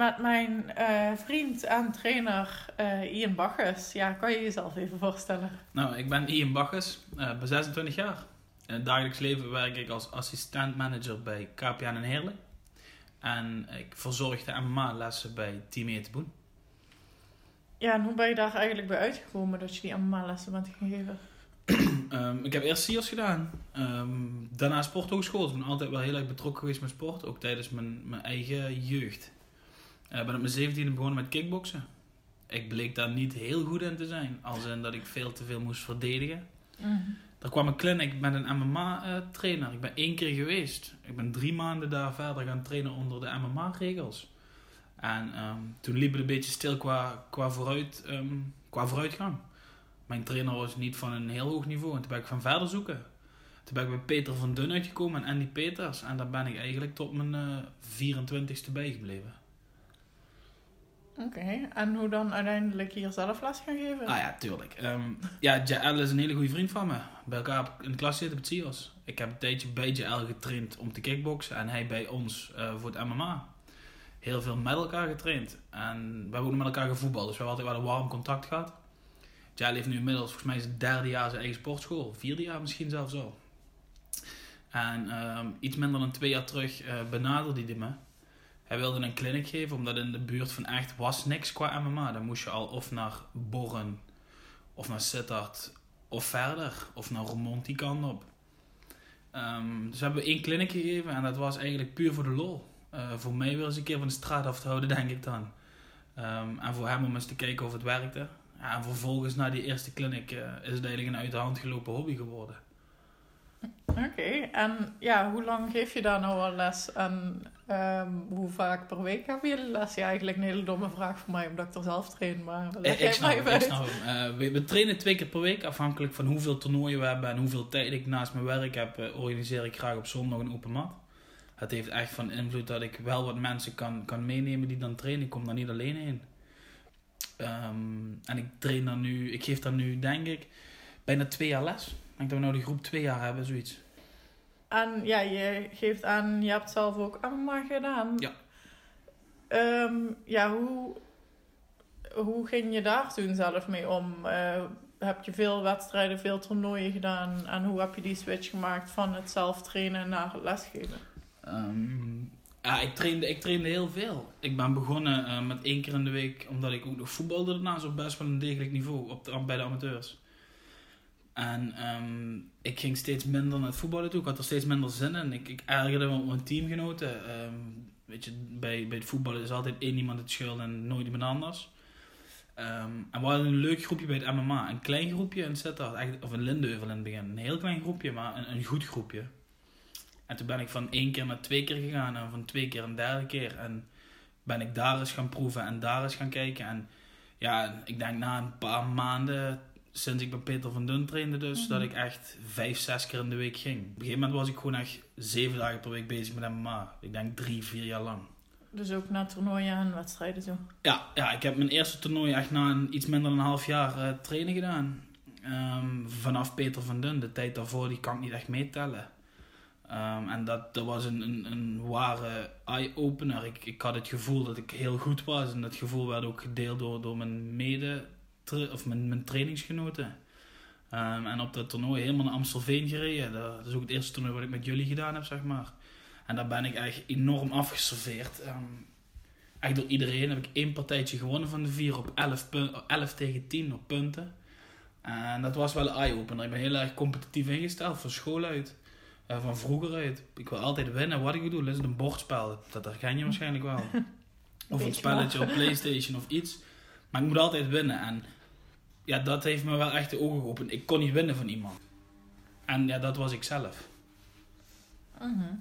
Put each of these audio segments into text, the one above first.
met mijn eh, vriend en trainer eh, Ian Bacchus. Ja, kan je jezelf even voorstellen? Nou, ik ben Ian Bakkes, uh, ben 26 jaar. In het dagelijks leven werk ik als assistent manager bij KPN in Heerlen. En ik verzorg de MMA-lessen bij Team Eteboen. Ja, en hoe ben je daar eigenlijk bij uitgekomen dat je die MMA-lessen bent gaan geven? Ehm, ik heb eerst SIOS gedaan, Ehm, daarna sporthogeschool. Ik ben altijd wel heel erg betrokken geweest met sport, ook tijdens mijn, mijn eigen jeugd. Ik ben op mijn 17e begonnen met kickboksen. Ik bleek daar niet heel goed in te zijn, als in dat ik veel te veel moest verdedigen. Er kwam een clinic met een MMA-trainer. ik ben één keer geweest. Ik ben drie maanden daar verder gaan trainen onder de MMA-regels. En ehm, toen liep het een beetje stil qua, qua, vooruit, ehm, qua vooruitgang. Mijn trainer was niet van een heel hoog niveau. En toen ben ik van verder zoeken. Toen ben ik bij Peter van Dun uitgekomen en Andy Peters. En daar ben ik eigenlijk tot mijn eh 24ste bijgebleven. Oké, en hoe dan uiteindelijk hier zelf les gaan geven? Ah ja, tuurlijk. Ehm, ja, JL is een hele goede vriend van me. Bij elkaar in de klas zitten op het CIOS. Ik heb een tijdje bij JL getraind om te kickboksen en hij bij ons eh, voor het MMA. Heel veel met elkaar getraind. En we hebben ook met elkaar gevoetbald, dus we hebben altijd wel een warm contact gehad. JL heeft nu inmiddels volgens mij zijn derde jaar zijn eigen sportschool. Vierde jaar misschien zelfs al. En ehm, iets minder dan twee jaar terug eh, benaderde hij me. Hij wilde een clinic geven, omdat in de buurt van echt was niks qua MMA. Dan moest je al of naar Borren, of naar Sittard, of verder, of naar Roermond die op. Ehm, dus we hebben één clinic gegeven en dat was eigenlijk puur voor de lol. Eh, voor mij weer eens een keer van de straat af te houden, denk ik dan. Ehm, en voor hem om eens te kijken of het werkte. Ja, en vervolgens na die eerste clinic eh, is het eigenlijk een uit de hand gelopen hobby geworden. Oké, en ja, hoe lang geef je daar nou al les? En ehm, hoe vaak per week heb je les? Ja, eigenlijk een hele domme vraag voor mij, omdat ik er zelf train, maar leg jij snap mij uit. Eh, we, we trainen twee keer per week, afhankelijk van hoeveel toernooien we hebben en hoeveel tijd ik naast mijn werk heb, eh, organiseer ik graag op zondag een open mat. Het heeft echt van invloed dat ik wel wat mensen kan, kan meenemen die dan trainen. Ik kom daar niet alleen heen. Ehm, en ik train dan nu, ik geef dan nu denk ik bijna twee jaar les. Ik denk dat we nou de groep twee jaar hebben, zoiets. En ja, je geeft aan, je hebt zelf ook MMA gedaan. Ja. Ehm, ja, hoe, hoe ging je daar toen zelf mee om? Eh, heb je veel wedstrijden, veel toernooien gedaan? En hoe heb je die switch gemaakt van het zelf trainen naar het lesgeven? Ehm, ja, ik trainde, ik trainde heel veel. Ik ben begonnen eh, met één keer in de week, omdat ik ook nog voetbalde daarnaast op best wel een degelijk niveau op de, bij de amateurs. En ehm, ik ging steeds minder naar het voetballen toe. Ik had er steeds minder zin in. Ik, ik ergerde me op mijn teamgenoten. Ehm, weet je, bij, bij het voetballen is altijd één iemand het schuld en nooit iemand anders. Ehm, en we hadden een leuk groepje bij het MMA. Een klein groepje in Sittard, of in Lindeuvel in het begin. Een heel klein groepje, maar een, een goed groepje. En toen ben ik van één keer naar twee keer gegaan en van twee keer een derde keer. En ben ik daar eens gaan proeven en daar eens gaan kijken. En ja, ik denk na een paar maanden, sinds ik bij Peter van Dun trainde dus, Mhm. dat ik echt vijf, zes keer in de week ging. Op een gegeven moment was ik gewoon echt zeven dagen per week bezig met MMA. Ik denk drie, vier jaar lang. Dus ook naar toernooien en wedstrijden zo. Ja, ja, ik heb mijn eerste toernooi echt na een, iets minder dan een half jaar eh, trainen gedaan. Ehm, vanaf Peter van Dun. De tijd daarvoor die kan ik niet echt meetellen. Ehm, en dat, dat was een, een, een ware eye-opener. Ik, ik had het gevoel dat ik heel goed was. En dat gevoel werd ook gedeeld door, door mijn mede of mijn, mijn trainingsgenoten. Ehm, en op dat toernooi helemaal naar Amstelveen gereden. Dat, dat is ook het eerste toernooi wat ik met jullie gedaan heb, zeg maar. En daar ben ik echt enorm afgeserveerd. Ehm, echt door iedereen heb ik één partijtje gewonnen van de vier op 11, pun- 11 tegen 10 op punten. En dat was wel een eye-opener. Ik ben heel erg competitief ingesteld van school uit. Eh, van vroeger uit. Ik wil altijd winnen. Wat ik bedoel, is het een bordspel. Dat, dat herken je waarschijnlijk wel. Of een spelletje op Playstation of iets. Maar ik moet altijd winnen. En ja, dat heeft me wel echt de ogen geopend. Ik kon niet winnen van iemand. En ja, dat was ik zelf. Mhm.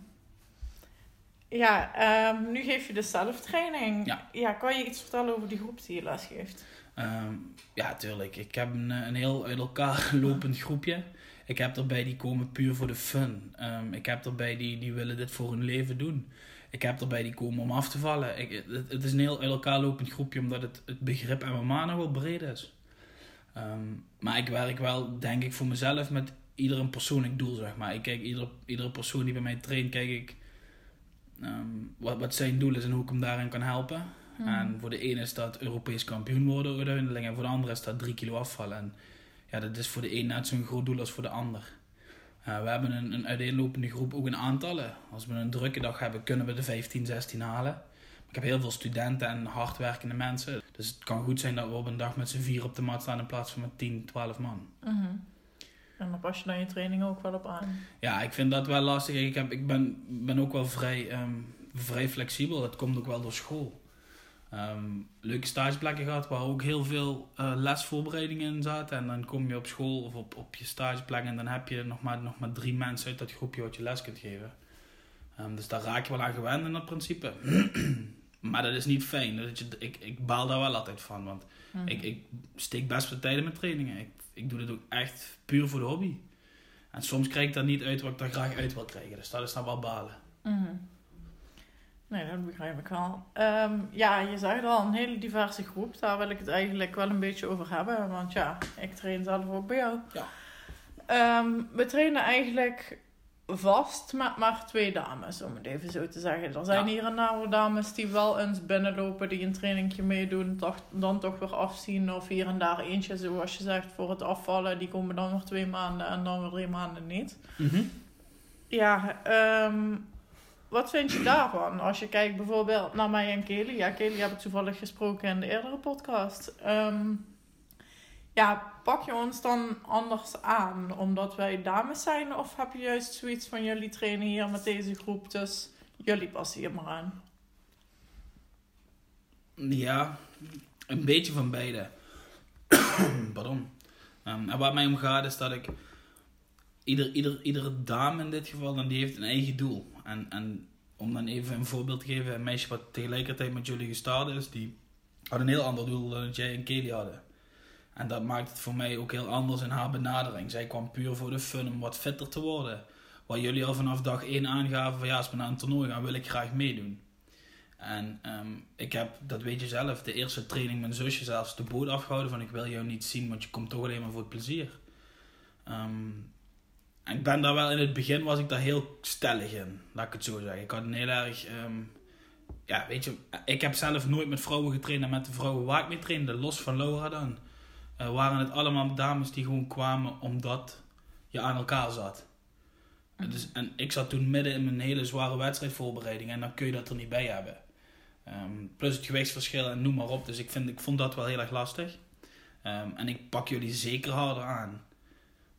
Ja, ehm, nu geef je dus zelftraining. Ja. ja. Kan je iets vertellen over die groep die je lesgeeft? Ehm, ja, tuurlijk. Ik heb een, een heel uit elkaar lopend groepje. Ik heb erbij die komen puur voor de fun. Ehm, ik heb erbij die, die willen dit voor hun leven doen. ik heb erbij die komen om af te vallen. Ik, het, het is een heel uit elkaar lopend groepje, omdat het, het begrip MMA nog wel breed is. Ehm, maar ik werk wel, denk ik, voor mezelf met ieder een persoonlijk doel, zeg maar. Ik kijk, iedere, iedere persoon die bij mij traint, kijk ik ehm, wat, wat zijn doel is en hoe ik hem daarin kan helpen. Mhm. En voor de ene is dat Europees kampioen worden uiteindelijk. En voor de andere is dat drie kilo afvallen. En ja, dat is voor de een net zo'n groot doel als voor de ander. Uh, we hebben een, een uiteenlopende groep ook in aantallen. Als we een drukke dag hebben, kunnen we de 15, 16 halen. Ik heb heel veel studenten en hardwerkende mensen. Dus het kan goed zijn dat we op een dag met z'n vier op de mat staan in plaats van met 10, 12 man. Mhm. En dan pas je dan je training ook wel op aan. Ja, ik vind dat wel lastig. Ik, heb, ik ben, ben ook wel vrij, ehm, vrij flexibel. Dat komt ook wel door school. Ehm, leuke stageplekken gehad waar ook heel veel uh, lesvoorbereidingen in zaten. En dan kom je op school of op, op je stageplek en dan heb je nog maar, nog maar drie mensen uit dat groepje wat je les kunt geven. Um, dus daar raak je wel aan gewend in dat principe. maar dat is niet fijn. Dat je, ik, ik baal daar wel altijd van. Want Mhm. ik, ik steek best veel tijd in mijn trainingen. Ik, ik doe dit ook echt puur voor de hobby. En soms krijg ik daar niet uit wat ik daar graag uit wil krijgen. Dus dat is dan wel balen. Mhm. Nee, dat begrijp ik wel. Ehm, ja, je zegt al, een hele diverse groep. Daar wil ik het eigenlijk wel een beetje over hebben. Want ja, ik train zelf ook bij jou. Ja. Ehm, we trainen eigenlijk vast met maar twee dames, om het even zo te zeggen. Er zijn Ja. hier en daar dames die wel eens binnenlopen, die een trainingje meedoen, toch, dan toch weer afzien. Of hier en daar eentje, zoals je zegt, voor het afvallen. Die komen dan nog twee maanden en dan weer drie maanden niet. Ja, ehm, wat vind je daarvan? Als je kijkt bijvoorbeeld naar mij en Kelly. Ja, Kelly heb ik toevallig gesproken in de eerdere podcast. Ehm, ja, pak je ons dan anders aan omdat wij dames zijn? Of heb je juist zoiets van jullie trainen hier met deze groep, dus jullie passen hier maar aan? Ja, een beetje van beide. Pardon. En wat mij om gaat is dat ik... Ieder, ieder, iedere dame in dit geval, dan die heeft een eigen doel. En, en om dan even een voorbeeld te geven. Een meisje wat tegelijkertijd met jullie gestart is, die had een heel ander doel dan dat jij en Kelly hadden. En dat maakt het voor mij ook heel anders in haar benadering. Zij kwam puur voor de fun om wat fitter te worden. Waar jullie al vanaf dag 1 aangaven van ja, als we naar een toernooi gaan, wil ik graag meedoen. En ehm, ik heb, dat weet je zelf, de eerste training mijn zusje zelfs de boot afgehouden van ik wil jou niet zien, want je komt toch alleen maar voor het plezier. Ehm, en ik ben daar wel, in het begin was ik daar heel stellig in, laat ik het zo zeggen. Ik had een heel erg, ehm, ja weet je, ik heb zelf nooit met vrouwen getraind en met de vrouwen waar ik mee trainde, los van Laura dan, eh, waren het allemaal dames die gewoon kwamen omdat je aan elkaar zat. Dus, en ik zat toen midden in mijn hele zware wedstrijdvoorbereiding en dan kun je dat er niet bij hebben. Ehm, plus het gewichtsverschil en noem maar op. Dus ik, vind, ik vond dat wel heel erg lastig. Ehm, en ik pak jullie zeker harder aan.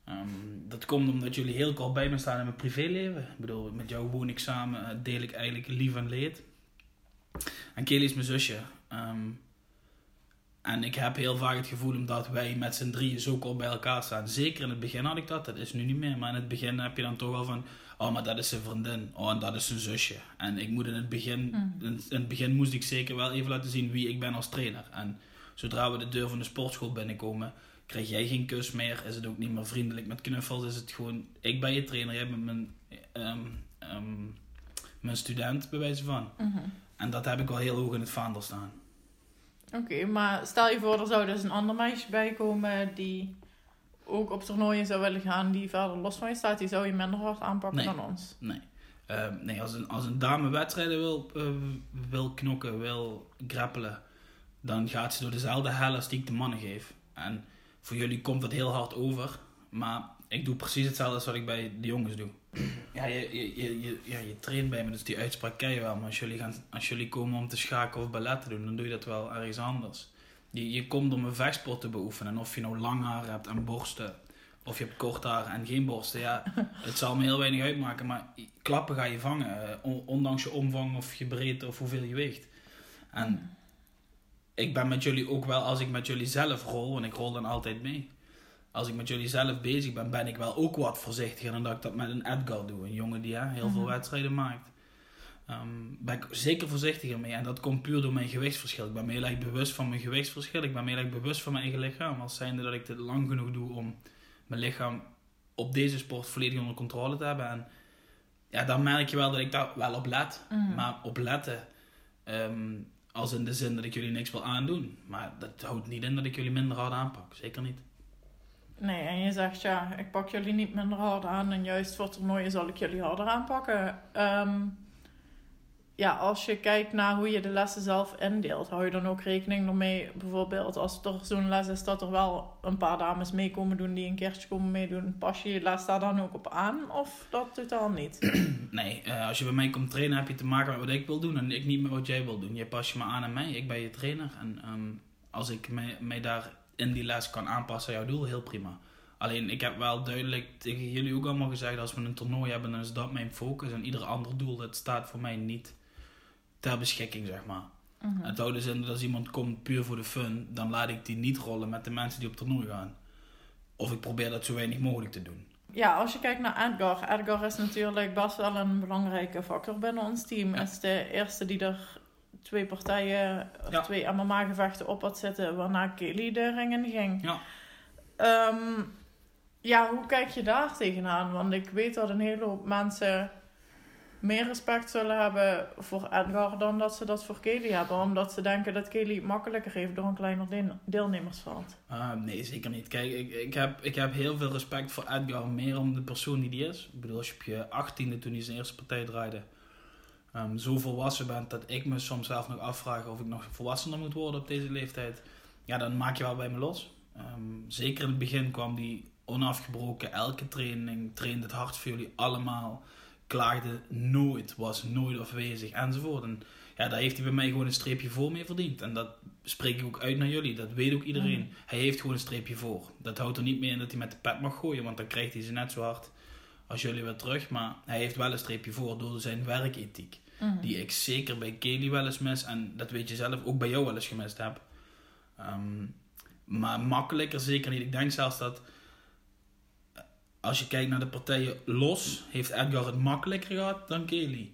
Ehm, dat komt omdat jullie heel kort bij me staan in mijn privéleven. Ik bedoel, met jou woon ik samen, eh, deel ik eigenlijk lief en leed. En Kelly is mijn zusje. En ik heb heel vaak het gevoel omdat wij met z'n drieën zo kort bij elkaar staan. Zeker in het begin had ik dat, dat is nu niet meer. Maar in het begin heb je dan toch wel van... Oh, maar dat is zijn vriendin. Oh, en dat is zijn zusje. En ik moet in het begin... In, in het begin moest ik zeker wel even laten zien wie ik ben als trainer. En zodra we de deur van de sportschool binnenkomen... Krijg jij geen kus meer? Is het ook niet meer vriendelijk met knuffels? Is het gewoon... Ik ben je trainer, jij bent mijn... ehm, ehm, mijn student, bij wijze van. Mhm. En dat heb ik wel heel hoog in het vaandel staan. Oké, maar stel je voor, er zou dus een ander meisje bij komen die ook op toernooien zou willen gaan, die verder los van je staat, die zou je minder hard aanpakken Nee. dan ons. Nee. Ehm, nee, als een, als een dame wedstrijden wil, eh, wil knokken, wil grappelen, dan gaat ze door dezelfde hel als die ik de mannen geef. En voor jullie komt dat heel hard over, maar ik doe precies hetzelfde als wat ik bij de jongens doe. Ja, je, je, je, je, ja, je traint bij me, dus die uitspraak ken je wel. Maar als jullie, gaan, als jullie komen om te schaken of ballet te doen, dan doe je dat wel ergens anders. Je, je komt om een vechtsport te beoefenen. En of je nou lang haar hebt en borsten, of je hebt kort haar en geen borsten, ja, het zal me heel weinig uitmaken. Maar klappen ga je vangen, eh, on- ondanks je omvang of je breedte of hoeveel je weegt. En ik ben met jullie ook wel, als ik met jullie zelf rol, want ik rol dan altijd mee. Als ik met jullie zelf bezig ben, ben ik wel ook wat voorzichtiger dan dat ik dat met een Edgar doe. Een jongen die hè, heel veel Mhm. wedstrijden maakt. Ehm, ben ik zeker voorzichtiger mee. En dat komt puur door mijn gewichtsverschil. Ik ben me heel erg bewust van mijn gewichtsverschil. Ik ben me heel erg bewust van mijn eigen lichaam. Als zijnde dat ik dit lang genoeg doe om mijn lichaam op deze sport volledig onder controle te hebben. En ja, dan merk je wel dat ik daar wel op let. Mhm. Maar op letten, ehm, als in de zin dat ik jullie niks wil aandoen. Maar dat houdt niet in dat ik jullie minder hard aanpak. Zeker niet. Nee, en je zegt ja, ik pak jullie niet minder hard aan en juist voor toernooien zal ik jullie harder aanpakken. Ehm, ja, als je kijkt naar hoe je de lessen zelf indeelt, hou je dan ook rekening ermee, bijvoorbeeld als er zo'n les is dat er wel een paar dames mee komen doen die een keertje komen meedoen, pas je je les daar dan ook op aan of dat totaal niet? Nee, eh, als je bij mij komt trainen heb je te maken met wat ik wil doen en ik niet met wat jij wil doen. Je pas je me aan aan mij, ik ben je trainer. En ehm, als ik mij, mij daar in die les kan aanpassen aan jouw doel, heel prima. Alleen ik heb wel duidelijk tegen jullie ook allemaal gezegd, als we een toernooi hebben, dan is dat mijn focus. En ieder ander doel, dat staat voor mij niet ter beschikking, zeg maar. Mhm. Het houdt dus in dat als iemand komt puur voor de fun, dan laat ik die niet rollen met de mensen die op toernooi gaan. Of ik probeer dat zo weinig mogelijk te doen. Ja, als je kijkt naar Edgar. Edgar is natuurlijk best wel een belangrijke factor binnen ons team. Ja. Is de eerste die er twee partijen, of Ja. twee MMA-gevechten op had zitten, waarna Kelly de ring in ging. Ja. Ehm, ja, hoe kijk je daar tegenaan? Want ik weet dat een hele hoop mensen meer respect zullen hebben voor Edgar dan dat ze dat voor Kelly hebben. Omdat ze denken dat Kelly het makkelijker heeft door een kleiner de- deelnemersveld. Ah, nee, zeker niet. Kijk, ik, ik, heb, ik heb heel veel respect voor Edgar, meer om de persoon die die is. Ik bedoel, als je op je achttiende, toen hij zijn eerste partij draaide, ehm, zo volwassen bent dat ik me soms zelf nog afvraag of ik nog volwassener moet worden op deze leeftijd. Ja, dan maak je wel bij me los. Ehm, zeker in het begin kwam die onafgebroken, elke training, trainde het hard voor jullie allemaal, klaagde nooit, was nooit afwezig enzovoort. En ja, daar heeft hij bij mij gewoon een streepje voor mee verdiend. En dat spreek ik ook uit naar jullie. Dat weet ook iedereen. Mhm. Hij heeft gewoon een streepje voor. Dat houdt er niet meer in dat hij met de pet mag gooien, want dan krijgt hij ze net zo hard als jullie weer terug. Maar hij heeft wel een streepje voor door zijn werkethiek. Mhm. Die ik zeker bij Kelly wel eens mis. En dat weet je zelf ook bij jou wel eens gemist heb. Ehm, maar makkelijker zeker niet. Ik denk zelfs dat eh, als je kijkt naar de partijen los, heeft Edgar het makkelijker gehad dan Kelly.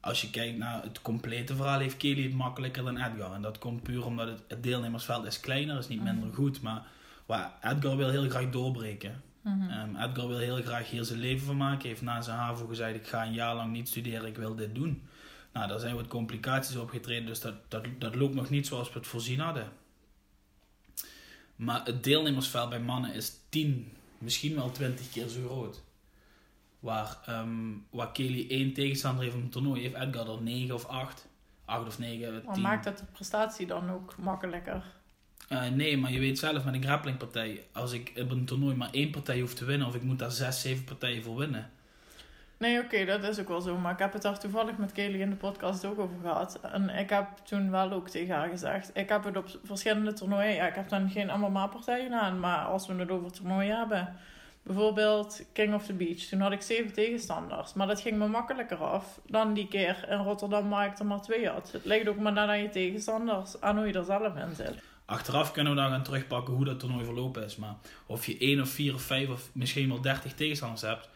Als je kijkt naar het complete verhaal, heeft Kelly het makkelijker dan Edgar. En dat komt puur omdat het, het deelnemersveld is kleiner, is niet minder goed. Maar waar Edgar wil heel graag doorbreken. Mhm. Ehm, Edgar wil heel graag hier zijn leven van maken. heeft na zijn HAVO gezegd, ik ga een jaar lang niet studeren, ik wil dit doen. Nou, daar zijn wat complicaties opgetreden, dus dat, dat, dat loopt nog niet zoals we het voorzien hadden. Maar het deelnemersveld bij mannen is 10, misschien wel 20 keer zo groot. Waar, ehm, waar Kelly één tegenstander heeft op een toernooi, heeft Edgar er 9 of 8. 8 of 9, Maar 10. maakt dat de prestatie dan ook makkelijker? Eh, nee, maar je weet zelf met een grapplingpartij, als ik op een toernooi maar één partij hoef te winnen, of ik moet daar 6, 7 partijen voor winnen. Nee, oké, dat is ook wel zo. Maar ik heb het daar toevallig met Kelly in de podcast ook over gehad. En ik heb toen wel ook tegen haar gezegd. Ik heb het op verschillende toernooien. Ja, ik heb dan geen MMA-partij gedaan. Maar als we het over toernooien hebben. Bijvoorbeeld King of the Beach. Toen had ik zeven tegenstanders. Maar dat ging me makkelijker af dan die keer in Rotterdam waar ik er maar twee had. Het ligt ook maar net aan je tegenstanders. Aan hoe je er zelf in zit. Achteraf kunnen we dan gaan terugpakken hoe dat toernooi verlopen is. Maar of je 1 of 4 of 5 of misschien wel 30 tegenstanders hebt.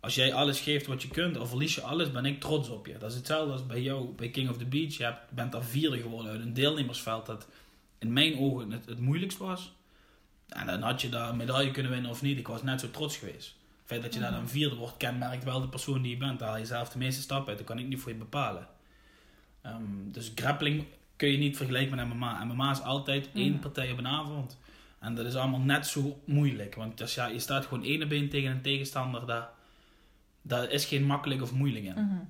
Als jij alles geeft wat je kunt, of verlies je alles, ben ik trots op je. Dat is hetzelfde als bij jou, bij King of the Beach. Je hebt, bent daar vierde geworden uit een deelnemersveld dat in mijn ogen het, het moeilijkst was. En dan had je daar een medaille kunnen winnen of niet. Ik was net zo trots geweest. Het feit dat je daar dan vierde wordt, kenmerkt wel de persoon die je bent. Daar haal je zelf de meeste stappen uit. Dat kan ik niet voor je bepalen. Ehm, dus grappling kun je niet vergelijken met MMA. MMA is altijd één Mhm. partij op een avond. En dat is allemaal net zo moeilijk. Want als ja, je staat gewoon één been tegen een tegenstander. Daar, daar is geen makkelijk of moeilijk in. Mhm.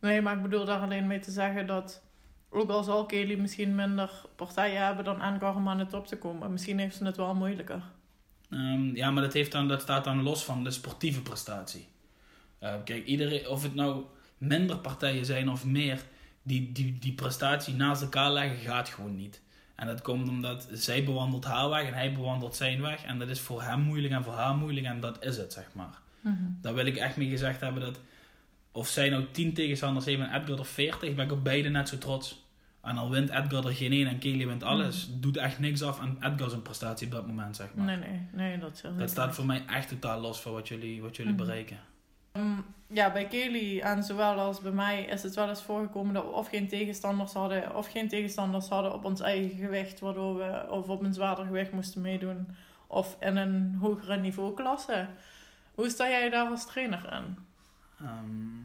Nee, maar ik bedoel daar alleen mee te zeggen dat... Ook al zal Kelly misschien minder partijen hebben dan Edgar om aan de top te komen. Misschien heeft ze het wel moeilijker. Ehm, ja, maar dat, heeft dan, dat staat dan los van de sportieve prestatie. Eh, kijk, iedereen, of het nou minder partijen zijn of meer, die, die, die prestatie naast elkaar leggen gaat gewoon niet. En dat komt omdat zij bewandelt haar weg en hij bewandelt zijn weg. En dat is voor hem moeilijk en voor haar moeilijk en dat is het, zeg maar. Daar wil ik echt mee gezegd hebben dat of zij nou 10 tegenstanders heeft en Edgar er 40, ben ik op beide net zo trots. En al wint Edgar er geen één en Kelly wint alles, doet echt niks af aan Edgar zijn prestatie op dat moment, zeg maar. Nee, nee, nee, dat is Dat staat voor mij echt totaal los van wat jullie, wat jullie Mhm. bereiken. Ehm, ja, bij Kelly en zowel als bij mij is het wel eens voorgekomen dat we of geen tegenstanders hadden, of geen tegenstanders hadden op ons eigen gewicht, waardoor we of op een zwaarder gewicht moesten meedoen, of in een hogere niveauklasse. Hoe sta jij daar als trainer in? Ehm,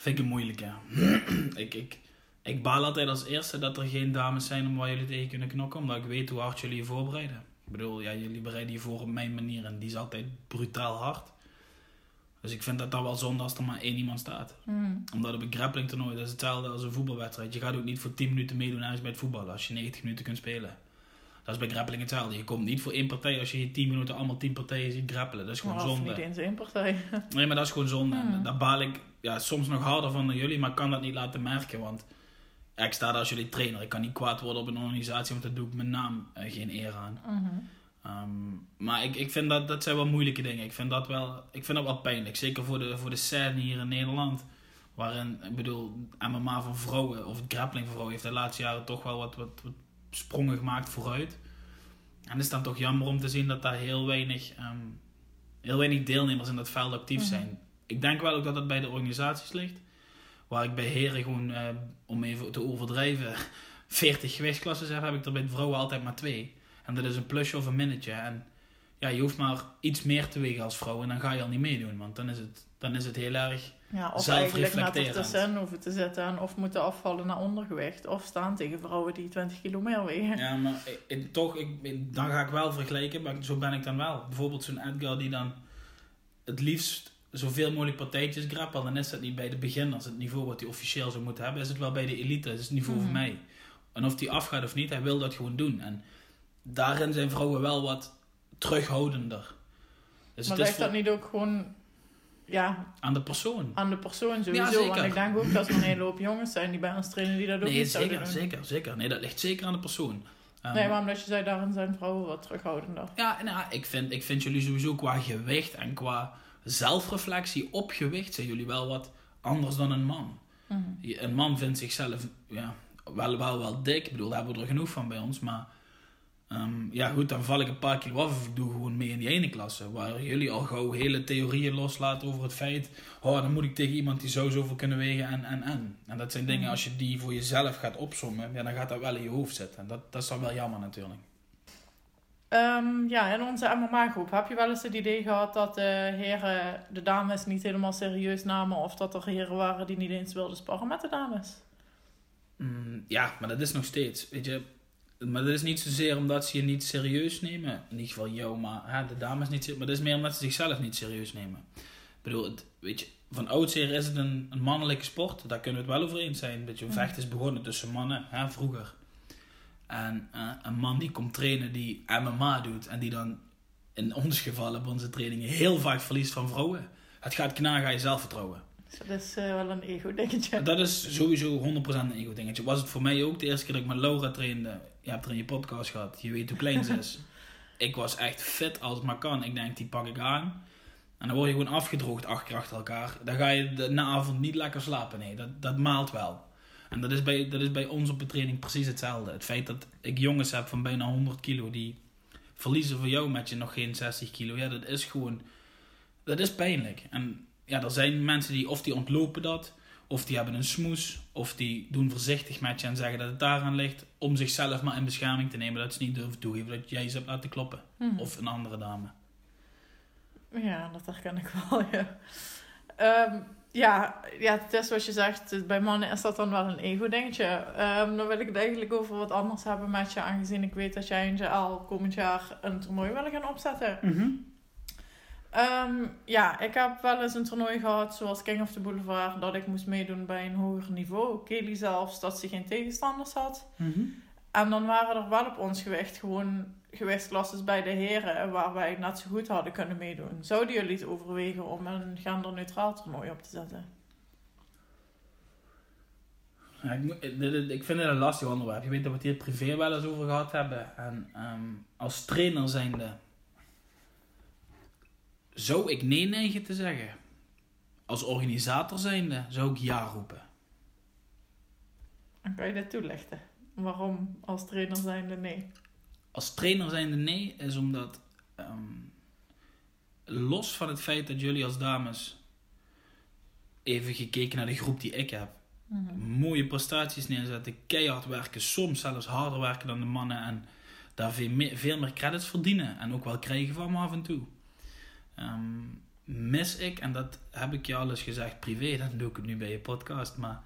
Vind ik een moeilijke. ik, ik, ik baal altijd als eerste dat er geen dames zijn om waar jullie tegen kunnen knokken. Omdat ik weet hoe hard jullie je voorbereiden. Ik bedoel, ja, jullie bereiden je voor op mijn manier. En die is altijd brutaal hard. Dus ik vind dat dat wel zonde als er maar één iemand staat. Hmm. Omdat op een grappling toernooi, dat is hetzelfde als een voetbalwedstrijd. Je gaat ook niet voor 10 minuten meedoen ergens bij het voetballen als je 90 minuten kunt spelen. Dat is bij grappling hetzelfde. Je komt niet voor één partij als je je 10 minuten allemaal 10 partijen ziet grappelen. Dat is gewoon Maar zonde. niet eens één partij. Nee, maar dat is gewoon zonde. Hmm. Daar baal ik ja, soms nog harder van dan jullie, maar ik kan dat niet laten merken. Want ja, ik sta daar als jullie trainer. Ik kan niet kwaad worden op een organisatie, want dat doe ik mijn naam eh, geen eer aan. Mhm. Ehm, maar ik, ik vind dat, dat zijn wel moeilijke dingen. Ik vind dat wel, ik vind dat wel pijnlijk. Zeker voor de, voor de scène hier in Nederland. Waarin, ik bedoel, MMA van vrouwen, of grappling van vrouwen, heeft de laatste jaren toch wel wat, wat, wat sprongen gemaakt vooruit. En het is dan toch jammer om te zien dat daar heel weinig, ehm, heel weinig deelnemers in dat veld actief Mhm. zijn. Ik denk wel ook dat het bij de organisaties ligt. Waar ik bij heren gewoon, eh, om even te overdrijven, 40 gewichtsklassen heb, heb ik er bij de vrouwen altijd maar twee. En dat is een plusje of een minnetje. En ja, je hoeft maar iets meer te wegen als vrouw en dan ga je al niet meedoen. Want dan is het, dan is het heel erg... Ja, of eigenlijk net ertussen hoeven te zitten en of moeten afvallen naar ondergewicht. Of staan tegen vrouwen die 20 kilo meer wegen. Ja, maar ik- toch, ik, dan ga ik wel vergelijken. Maar zo ben ik dan wel. Bijvoorbeeld zo'n Edgar die dan het liefst zoveel mogelijk partijtjes grappelt. Dan is dat niet bij de beginners het niveau wat hij officieel zou moeten hebben. Is het wel bij de elite. Dat is het niveau Mhm. voor mij. En of die afgaat of niet, hij wil dat gewoon doen. En daarin zijn vrouwen wel wat terughoudender. Dus maar ligt dat niet ook gewoon ja, aan de persoon. aan de persoon sowieso? Ja, zeker. Want ik denk ook dat er een hele hoop jongens zijn die bij ons trainen die dat ook Nee, niet zeker, doen. zeker, zeker. Nee, dat ligt zeker aan de persoon. Ehm, Nee, maar omdat je zei, daarin zijn vrouwen wat terughoudender. Ja, nou, ik, vind, ik vind jullie sowieso qua gewicht en qua zelfreflectie op gewicht zijn jullie wel wat anders dan een man. Mhm. Een man vindt zichzelf ja, wel, wel, wel dik. Ik bedoel, daar hebben we er genoeg van bij ons. Maar ehm, ja, goed, dan val ik een paar kilo af of ik doe gewoon mee in die ene klasse. Waar jullie al gauw hele theorieën loslaten over het feit... Oh, dan moet ik tegen iemand die zo zoveel kunnen wegen en, en, en. En dat zijn dingen, Mhm. als je die voor jezelf gaat opzommen... Ja, dan gaat dat wel in je hoofd zitten. En dat, dat is dan wel jammer natuurlijk. Ehm, ja, in onze MMA-groep heb je wel eens het idee gehad dat de heren de dames niet helemaal serieus namen of dat er heren waren die niet eens wilden sparren met de dames? Mm, ja, maar dat is nog steeds, weet je. Maar dat is niet zozeer omdat ze je niet serieus nemen. In ieder geval jou, maar hè, de dames niet. Maar dat is meer omdat ze zichzelf niet serieus nemen. Ik bedoel, het, weet je, van oudsher is het een, een mannelijke sport. Daar kunnen we het wel over eens zijn. Weet je, een Mhm. vecht is begonnen tussen mannen, hè, vroeger. En eh, een man die komt trainen die MMA doet en die dan in ons geval op onze trainingen heel vaak verliest van vrouwen. Het gaat knagen aan je zelfvertrouwen. Dus dat is eh, wel een ego-dingetje. Dat is sowieso 100% een ego-dingetje. Was het voor mij ook de eerste keer dat ik met Laura trainde. Je hebt er in je podcast gehad. Je weet hoe klein ze is. ik was echt fit als het maar kan. Ik denk, die pak ik aan. En dan word je gewoon afgedroogd acht keer achter elkaar. Dan ga je de na avond niet lekker slapen. Nee, dat, dat maalt wel. En dat is, bij, dat is bij ons op de training precies hetzelfde. Het feit dat ik jongens heb van bijna 100 kilo die verliezen voor jou met je nog geen 60 kilo. Ja, dat is gewoon... Dat is pijnlijk. En ja, er zijn mensen die of die ontlopen dat... Of die hebben een smoes, of die doen voorzichtig met je en zeggen dat het daaraan ligt, om zichzelf maar in bescherming te nemen. Dat ze niet durven toegeven dat jij ze hebt laten kloppen. Mhm. Of een andere dame. Ja, dat herken ik wel, ja. Ehm, ja, ja, het is wat je zegt, bij mannen is dat dan wel een ego-dingetje. Ehm, dan wil ik het eigenlijk over wat anders hebben met je, aangezien ik weet dat jij en JL komend jaar een toernooi willen gaan opzetten. Ehm, ja, ik heb wel eens een toernooi gehad, zoals King of the Boulevard, dat ik moest meedoen bij een hoger niveau. Kelly zelfs, dat ze geen tegenstanders had. En dan waren er wel op ons gewicht gewoon gewichtsklasses bij de heren waar wij net zo goed hadden kunnen meedoen. Zouden jullie het overwegen om een genderneutraal toernooi op te zetten? Ja, ik, moet- ik vind het een lastig onderwerp. Je weet dat we het hier privé wel eens over gehad hebben. En ehm, als trainer zijnde zou ik nee neigen te zeggen. Als organisator zijnde zou ik ja roepen. Dan kan je dit toelichten. Waarom als trainer zijnde nee? Als trainer zijnde nee is omdat ehm, los van het feit dat jullie als dames even gekeken naar de groep die ik heb mooie prestaties neerzetten, keihard werken, soms zelfs harder werken dan de mannen en daar veel meer, veel meer credits verdienen en ook wel krijgen van me af en toe. Ehm, mis ik, en dat heb ik je al eens gezegd privé, dan doe ik het nu bij je podcast, maar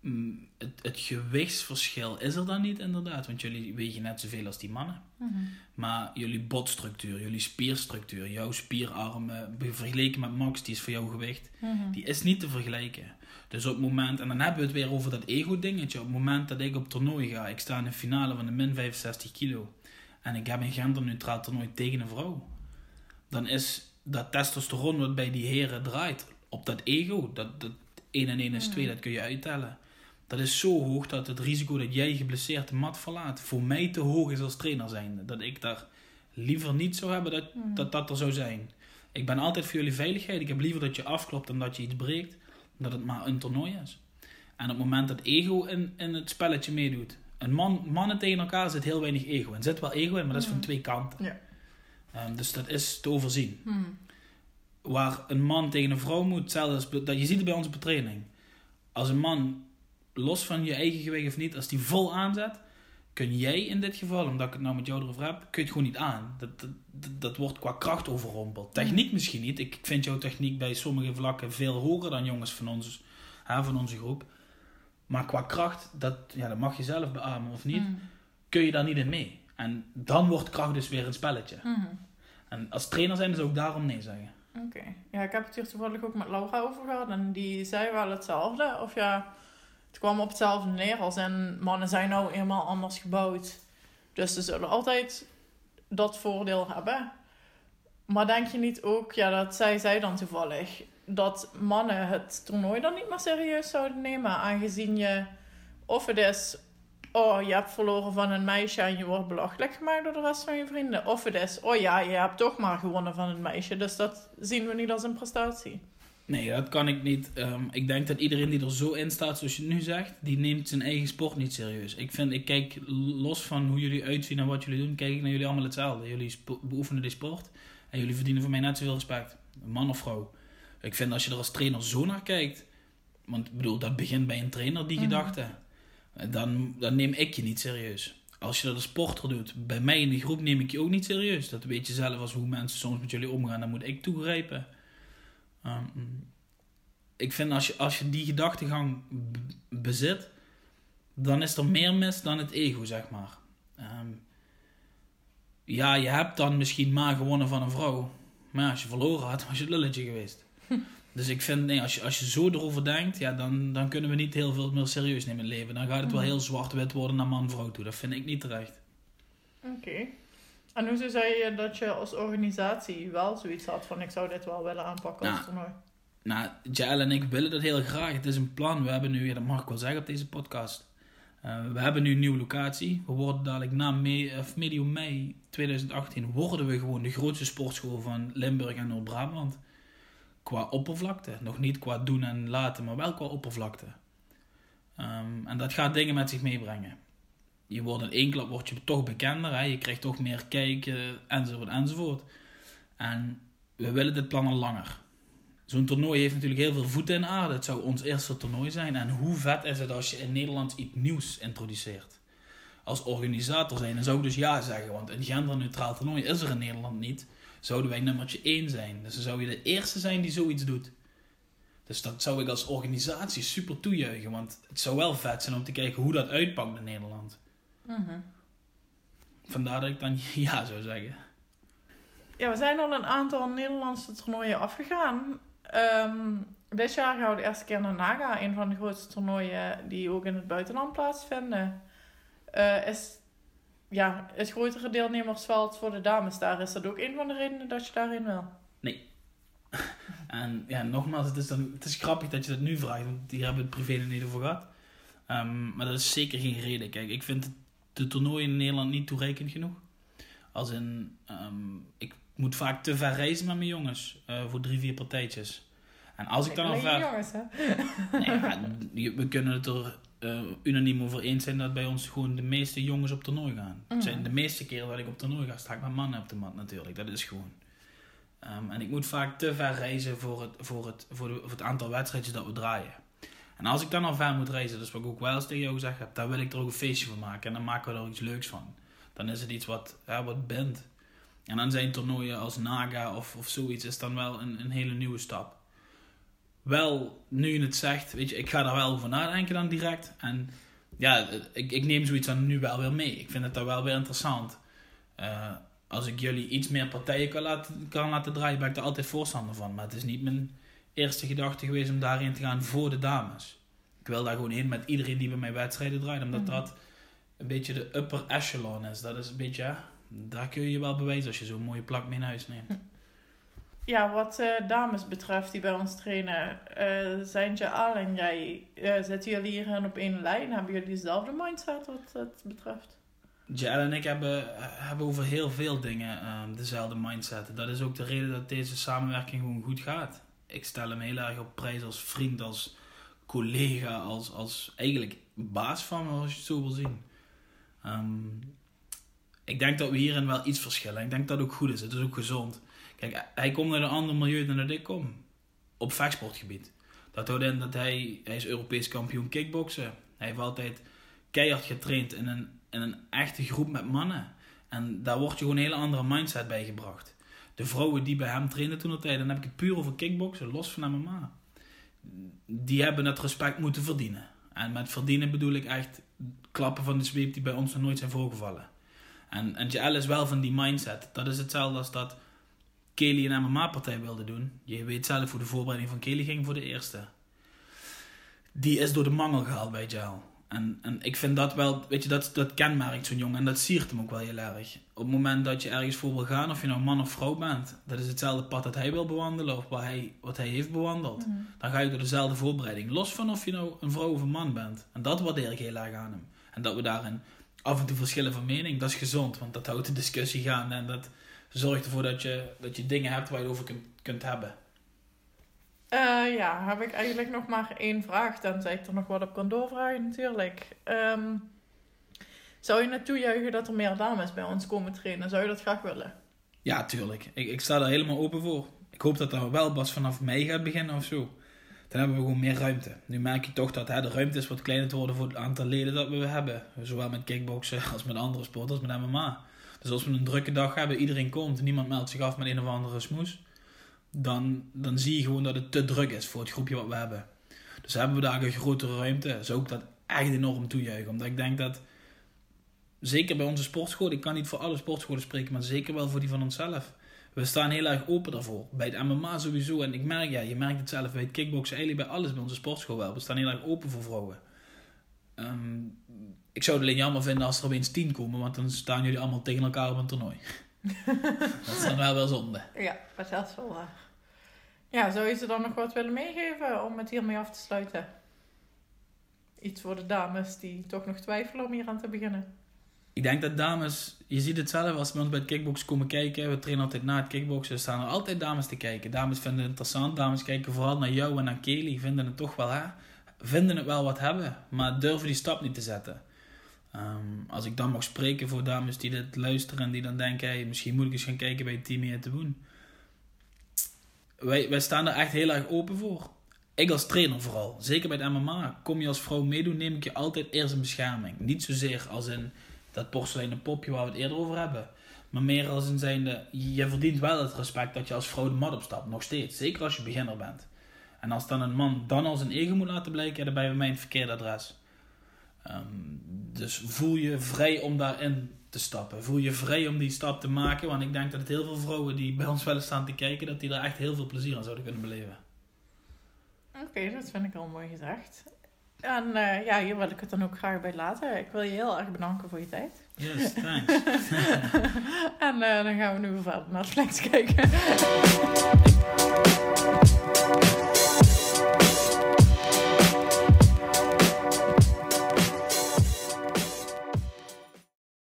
mm, het, het gewichtsverschil is er dan niet inderdaad, want jullie wegen net zoveel als die mannen. Mhm. Maar jullie botstructuur, jullie spierstructuur, jouw spierarmen, vergeleken met Max, die is voor jouw gewicht, Mhm. die is niet te vergelijken. Dus op het moment, en dan hebben we het weer over dat ego-dingetje. Op het moment dat ik op toernooi ga, ik sta in de finale van de min 65 kilo. En ik heb een genderneutraal toernooi tegen een vrouw. Dan is dat testosteron wat bij die heren draait op dat ego. Dat, dat 1 en 1 is 2, dat kun je uittellen. Dat is zo hoog dat het risico dat jij geblesseerd de mat verlaat voor mij te hoog is als trainer zijnde. Dat ik daar liever niet zou hebben dat Mhm. dat, dat er zou zijn. Ik ben altijd voor jullie veiligheid. Ik heb liever dat je afklopt dan dat je iets breekt. Dat het maar een toernooi is. En op het moment dat ego in, in het spelletje meedoet. Een man, mannen tegen elkaar zit heel weinig ego in. Er zit wel ego in, maar dat is van Mhm. twee kanten. Ja. Ehm, dus dat is te overzien. Mhm. Waar een man tegen een vrouw moet, be- dat je ziet het bij ons op de training. Als een man, los van je eigen gewicht of niet, als die vol aanzet, kun jij in dit geval, omdat ik het nou met jou erover heb, kun je het gewoon niet aan. Dat, dat, dat, wordt qua kracht overrompeld. Techniek misschien niet. Ik vind jouw techniek bij sommige vlakken veel hoger dan jongens van, ons, hè, van onze groep. Maar qua kracht, dat, ja, dat mag je zelf beamen of niet, Mhm. kun je daar niet in mee. En dan wordt kracht dus weer een spelletje. Mhm. En als trainer zijn, zou ik daarom nee zeggen. Oké. Ja, ik heb het hier toevallig ook met Laura over gehad. En die zei wel hetzelfde. Of ja, het kwam op hetzelfde neer als en mannen zijn nou eenmaal anders gebouwd. Dus ze zullen altijd dat voordeel hebben. Maar denk je niet ook, ja, dat zei zij dan toevallig, dat mannen het toernooi dan niet meer serieus zouden nemen, aangezien je, of het is, oh, je hebt verloren van een meisje en je wordt belachelijk gemaakt door de rest van je vrienden, of het is, oh ja, je hebt toch maar gewonnen van een meisje, dus dat zien we niet als een prestatie. Nee, dat kan ik niet. Ehm, ik denk dat iedereen die er zo in staat, zoals je nu zegt, die neemt zijn eigen sport niet serieus. Ik vind, ik kijk los van hoe jullie uitzien en wat jullie doen, kijk ik naar jullie allemaal hetzelfde. Jullie beoefenen die sport en jullie verdienen van mij net zoveel respect. Man of vrouw. Ik vind als je er als trainer zo naar kijkt, want ik bedoel, dat begint bij een trainer, die Mhm. gedachte, dan, dan neem ik je niet serieus. Als je dat als sporter doet, bij mij in de groep neem ik je ook niet serieus. Dat weet je zelf als hoe mensen soms met jullie omgaan, dan moet ik toegrijpen. Ehm, ik vind als je, als je die gedachtegang bezit, dan is er meer mis dan het ego, zeg maar. Ehm, ja, je hebt dan misschien maar gewonnen van een vrouw. Maar als je verloren had, was je lulletje geweest. dus ik vind, nee, als je, als je zo erover denkt, ja, dan, dan kunnen we niet heel veel meer serieus nemen in het leven. Dan gaat het wel Mhm. heel zwart-wit worden naar man-vrouw toe. Dat vind ik niet terecht. Oké. En hoezo zei je dat je als organisatie wel zoiets had van ik zou dit wel willen aanpakken als Nou, toernooi? Nou, Jael en ik willen dat heel graag. Het is een plan. We hebben nu, ja, dat mag ik wel zeggen op deze podcast. Eh, we hebben nu een nieuwe locatie. We worden dadelijk na me, of medio mei 2018 worden we gewoon de grootste sportschool van Limburg en Noord-Brabant. Qua oppervlakte. Nog niet qua doen en laten, maar wel qua oppervlakte. Ehm, en dat gaat dingen met zich meebrengen. Je wordt in één klap je toch bekender. Hè? Je krijgt toch meer kijken, enzovoort, enzovoort. En we willen dit plan al langer. Zo'n toernooi heeft natuurlijk heel veel voeten in aarde. Het zou ons eerste toernooi zijn. En hoe vet is het als je in Nederland iets nieuws introduceert? Als organisator zijn, dan zou ik dus ja zeggen. Want een genderneutraal toernooi is er in Nederland niet. Zouden wij nummertje 1 zijn. Dus dan zou je de eerste zijn die zoiets doet. Dus dat zou ik als organisatie super toejuichen. Want het zou wel vet zijn om te kijken hoe dat uitpakt in Nederland. Mhm. Vandaar dat ik dan ja zou zeggen. Ja, we zijn al een aantal Nederlandse toernooien afgegaan. Ehm, dit jaar gaan we de eerste keer naar Naga, een van de grootste toernooien die ook in het buitenland plaatsvinden. Eh, is ja, het grotere deelnemersveld voor de dames daar. Is dat ook een van de redenen dat je daarin wil? En ja, nogmaals, het is, dan, het is grappig dat je dat nu vraagt, want hier hebben we het privé er niet over gehad. Ehm, maar dat is zeker geen reden. Kijk, ik vind het- de toernooien in Nederland niet toereikend genoeg. Als in, ehm, ik moet vaak te ver reizen met mijn jongens eh, voor drie, vier partijtjes. En als ik dan al ver... jongens, hè? Nee, ja, we kunnen het er eh, unaniem over eens zijn dat bij ons gewoon de meeste jongens op toernooi gaan. Het zijn Mhm. de meeste keren dat ik op toernooi ga, sta ik met mannen op de mat natuurlijk. Dat is gewoon. Ehm, en ik moet vaak te ver reizen voor het, voor, het, voor, de, voor het aantal wedstrijdjes dat we draaien. En als ik dan al ver moet reizen, dus wat ik ook wel eens tegen jou gezegd heb, dan wil ik er ook een feestje van maken. En dan maken we er ook iets leuks van. Dan is het iets wat, ja, wat bindt. En dan zijn toernooien als Naga of, of zoiets is dan wel een, een hele nieuwe stap. Wel, nu je het zegt, weet je, ik ga daar wel over nadenken dan direct. En ja, ik, ik neem zoiets dan nu wel weer mee. Ik vind het dan wel weer interessant. Uh, als ik jullie iets meer partijen kan laten, kan laten draaien, ben ik er altijd voorstander van. Maar het is niet mijn eerste gedachte geweest om daarin te gaan voor de dames. Ik wil daar gewoon in met iedereen die bij mij wedstrijden draait, omdat mhm. dat een beetje de upper echelon is. Dat is een beetje, daar kun je je wel bewijzen als je zo'n mooie plak mee naar huis neemt. Ja, wat uh, dames betreft die bij ons trainen, zijn Jaal en jij, uh, zitten jullie hierin op één lijn? Hebben jullie dezelfde mindset wat dat betreft? Jael en ik hebben, hebben over heel veel dingen ehm, dezelfde mindset. Dat is ook de reden dat deze samenwerking gewoon goed gaat. Ik stel hem heel erg op prijs als vriend, als collega, als, als eigenlijk baas van me, als je het zo wil zien. Ehm, ik denk dat we hierin wel iets verschillen. Ik denk dat het ook goed is. Het is ook gezond. Kijk, hij komt uit een ander milieu dan dat ik kom. Op vechtsportgebied. Dat houdt in dat hij, hij is Europees kampioen kickboksen. Hij heeft altijd keihard getraind in een, in een echte groep met mannen. En daar wordt je gewoon een hele andere mindset bij gebracht. De vrouwen die bij hem trainen toen tijd, dan heb ik het puur over kickboksen, los van MMA. Die hebben het respect moeten verdienen. En met verdienen bedoel ik echt klappen van de zweep die bij ons nog nooit zijn voorgevallen. En, en JL is wel van die mindset. Dat is hetzelfde als dat Kelly een MMA-partij wilde doen. Je weet zelf hoe de voorbereiding van Kelly ging voor de eerste. Die is door de mangel gehaald bij JL. En, en ik vind dat wel, weet je, dat, dat kenmerkt zo'n jongen en dat siert hem ook wel heel erg. Op het moment dat je ergens voor wil gaan, of je nou man of vrouw bent, dat is hetzelfde pad dat hij wil bewandelen of wat hij, wat hij heeft bewandeld. Mhm. Dan ga je door dezelfde voorbereiding. Los van of je nou een vrouw of een man bent. En dat waardeer ik heel erg aan hem. En dat we daarin af en toe verschillen van mening, dat is gezond, want dat houdt de discussie gaan en dat zorgt ervoor dat je, dat je dingen hebt waar je over kunt, kunt hebben. Uh, ja, heb ik eigenlijk nog maar één vraag, tenzij ik er nog wat op kan doorvragen natuurlijk. Um, zou je naartoe juichen dat er meer dames bij ons komen trainen? Zou je dat graag willen? Ja, tuurlijk. Ik, ik sta er helemaal open voor. Ik hoop dat er wel pas vanaf mei gaat beginnen of zo. Dan hebben we gewoon meer ruimte. Nu merk je toch dat hè, de ruimte is wat kleiner te worden voor het aantal leden dat we hebben. Zowel met kickboksen als met andere sporten als met MMA. Dus als we een drukke dag hebben, iedereen komt, niemand meldt zich af met een of andere smoes dan, dan zie je gewoon dat het te druk is voor het groepje wat we hebben. Dus hebben we daar een grotere ruimte, zou ik dat echt enorm toejuichen. Omdat ik denk dat, zeker bij onze sportschool, ik kan niet voor alle sportscholen spreken, maar zeker wel voor die van onszelf. We staan heel erg open daarvoor. Bij het MMA sowieso. En ik merk, ja, je merkt het zelf bij het kickboksen, eigenlijk bij alles bij onze sportschool wel. We staan heel erg open voor vrouwen. Ehm, ik zou het alleen jammer vinden als er opeens tien komen, want dan staan jullie allemaal tegen elkaar op een toernooi. dat is dan wel wel zonde. Ja, dat is wel waar. Ja, zou je ze dan nog wat willen meegeven om het hiermee af te sluiten? Iets voor de dames die toch nog twijfelen om hier aan te beginnen. Ik denk dat dames, je ziet het zelf als we bij het kickbox komen kijken. We trainen altijd na het kickboksen. Er staan er altijd dames te kijken. Dames vinden het interessant. Dames kijken vooral naar jou en naar Kelly. Vinden het toch wel, hè? Vinden het wel wat hebben. Maar durven die stap niet te zetten. Ehm, als ik dan mag spreken voor dames die dit luisteren en die dan denken: hey, misschien moet ik eens gaan kijken bij team hier te doen wij, wij staan er echt heel erg open voor. Ik als trainer vooral, zeker bij het MMA, kom je als vrouw meedoen, neem ik je altijd eerst een bescherming. Niet zozeer als in dat porseleinen popje waar we het eerder over hebben. Maar meer als in zijnde, je verdient wel het respect dat je als vrouw de mat opstapt, nog steeds. Zeker als je beginner bent. En als dan een man dan als een ego moet laten blijken, dan bij mij een verkeerde adres. Ehm, dus voel je vrij om daarin te stappen. Voel je vrij om die stap te maken. Want ik denk dat het heel veel vrouwen die bij ons wel eens staan te kijken, dat die daar echt heel veel plezier aan zouden kunnen beleven. Oké, dat vind ik al mooi gezegd. En uh, ja, hier wil ik het dan ook graag bij laten. Ik wil je heel erg bedanken voor je tijd. Yes, thanks. en uh, dan gaan we nu verder naar Flex kijken.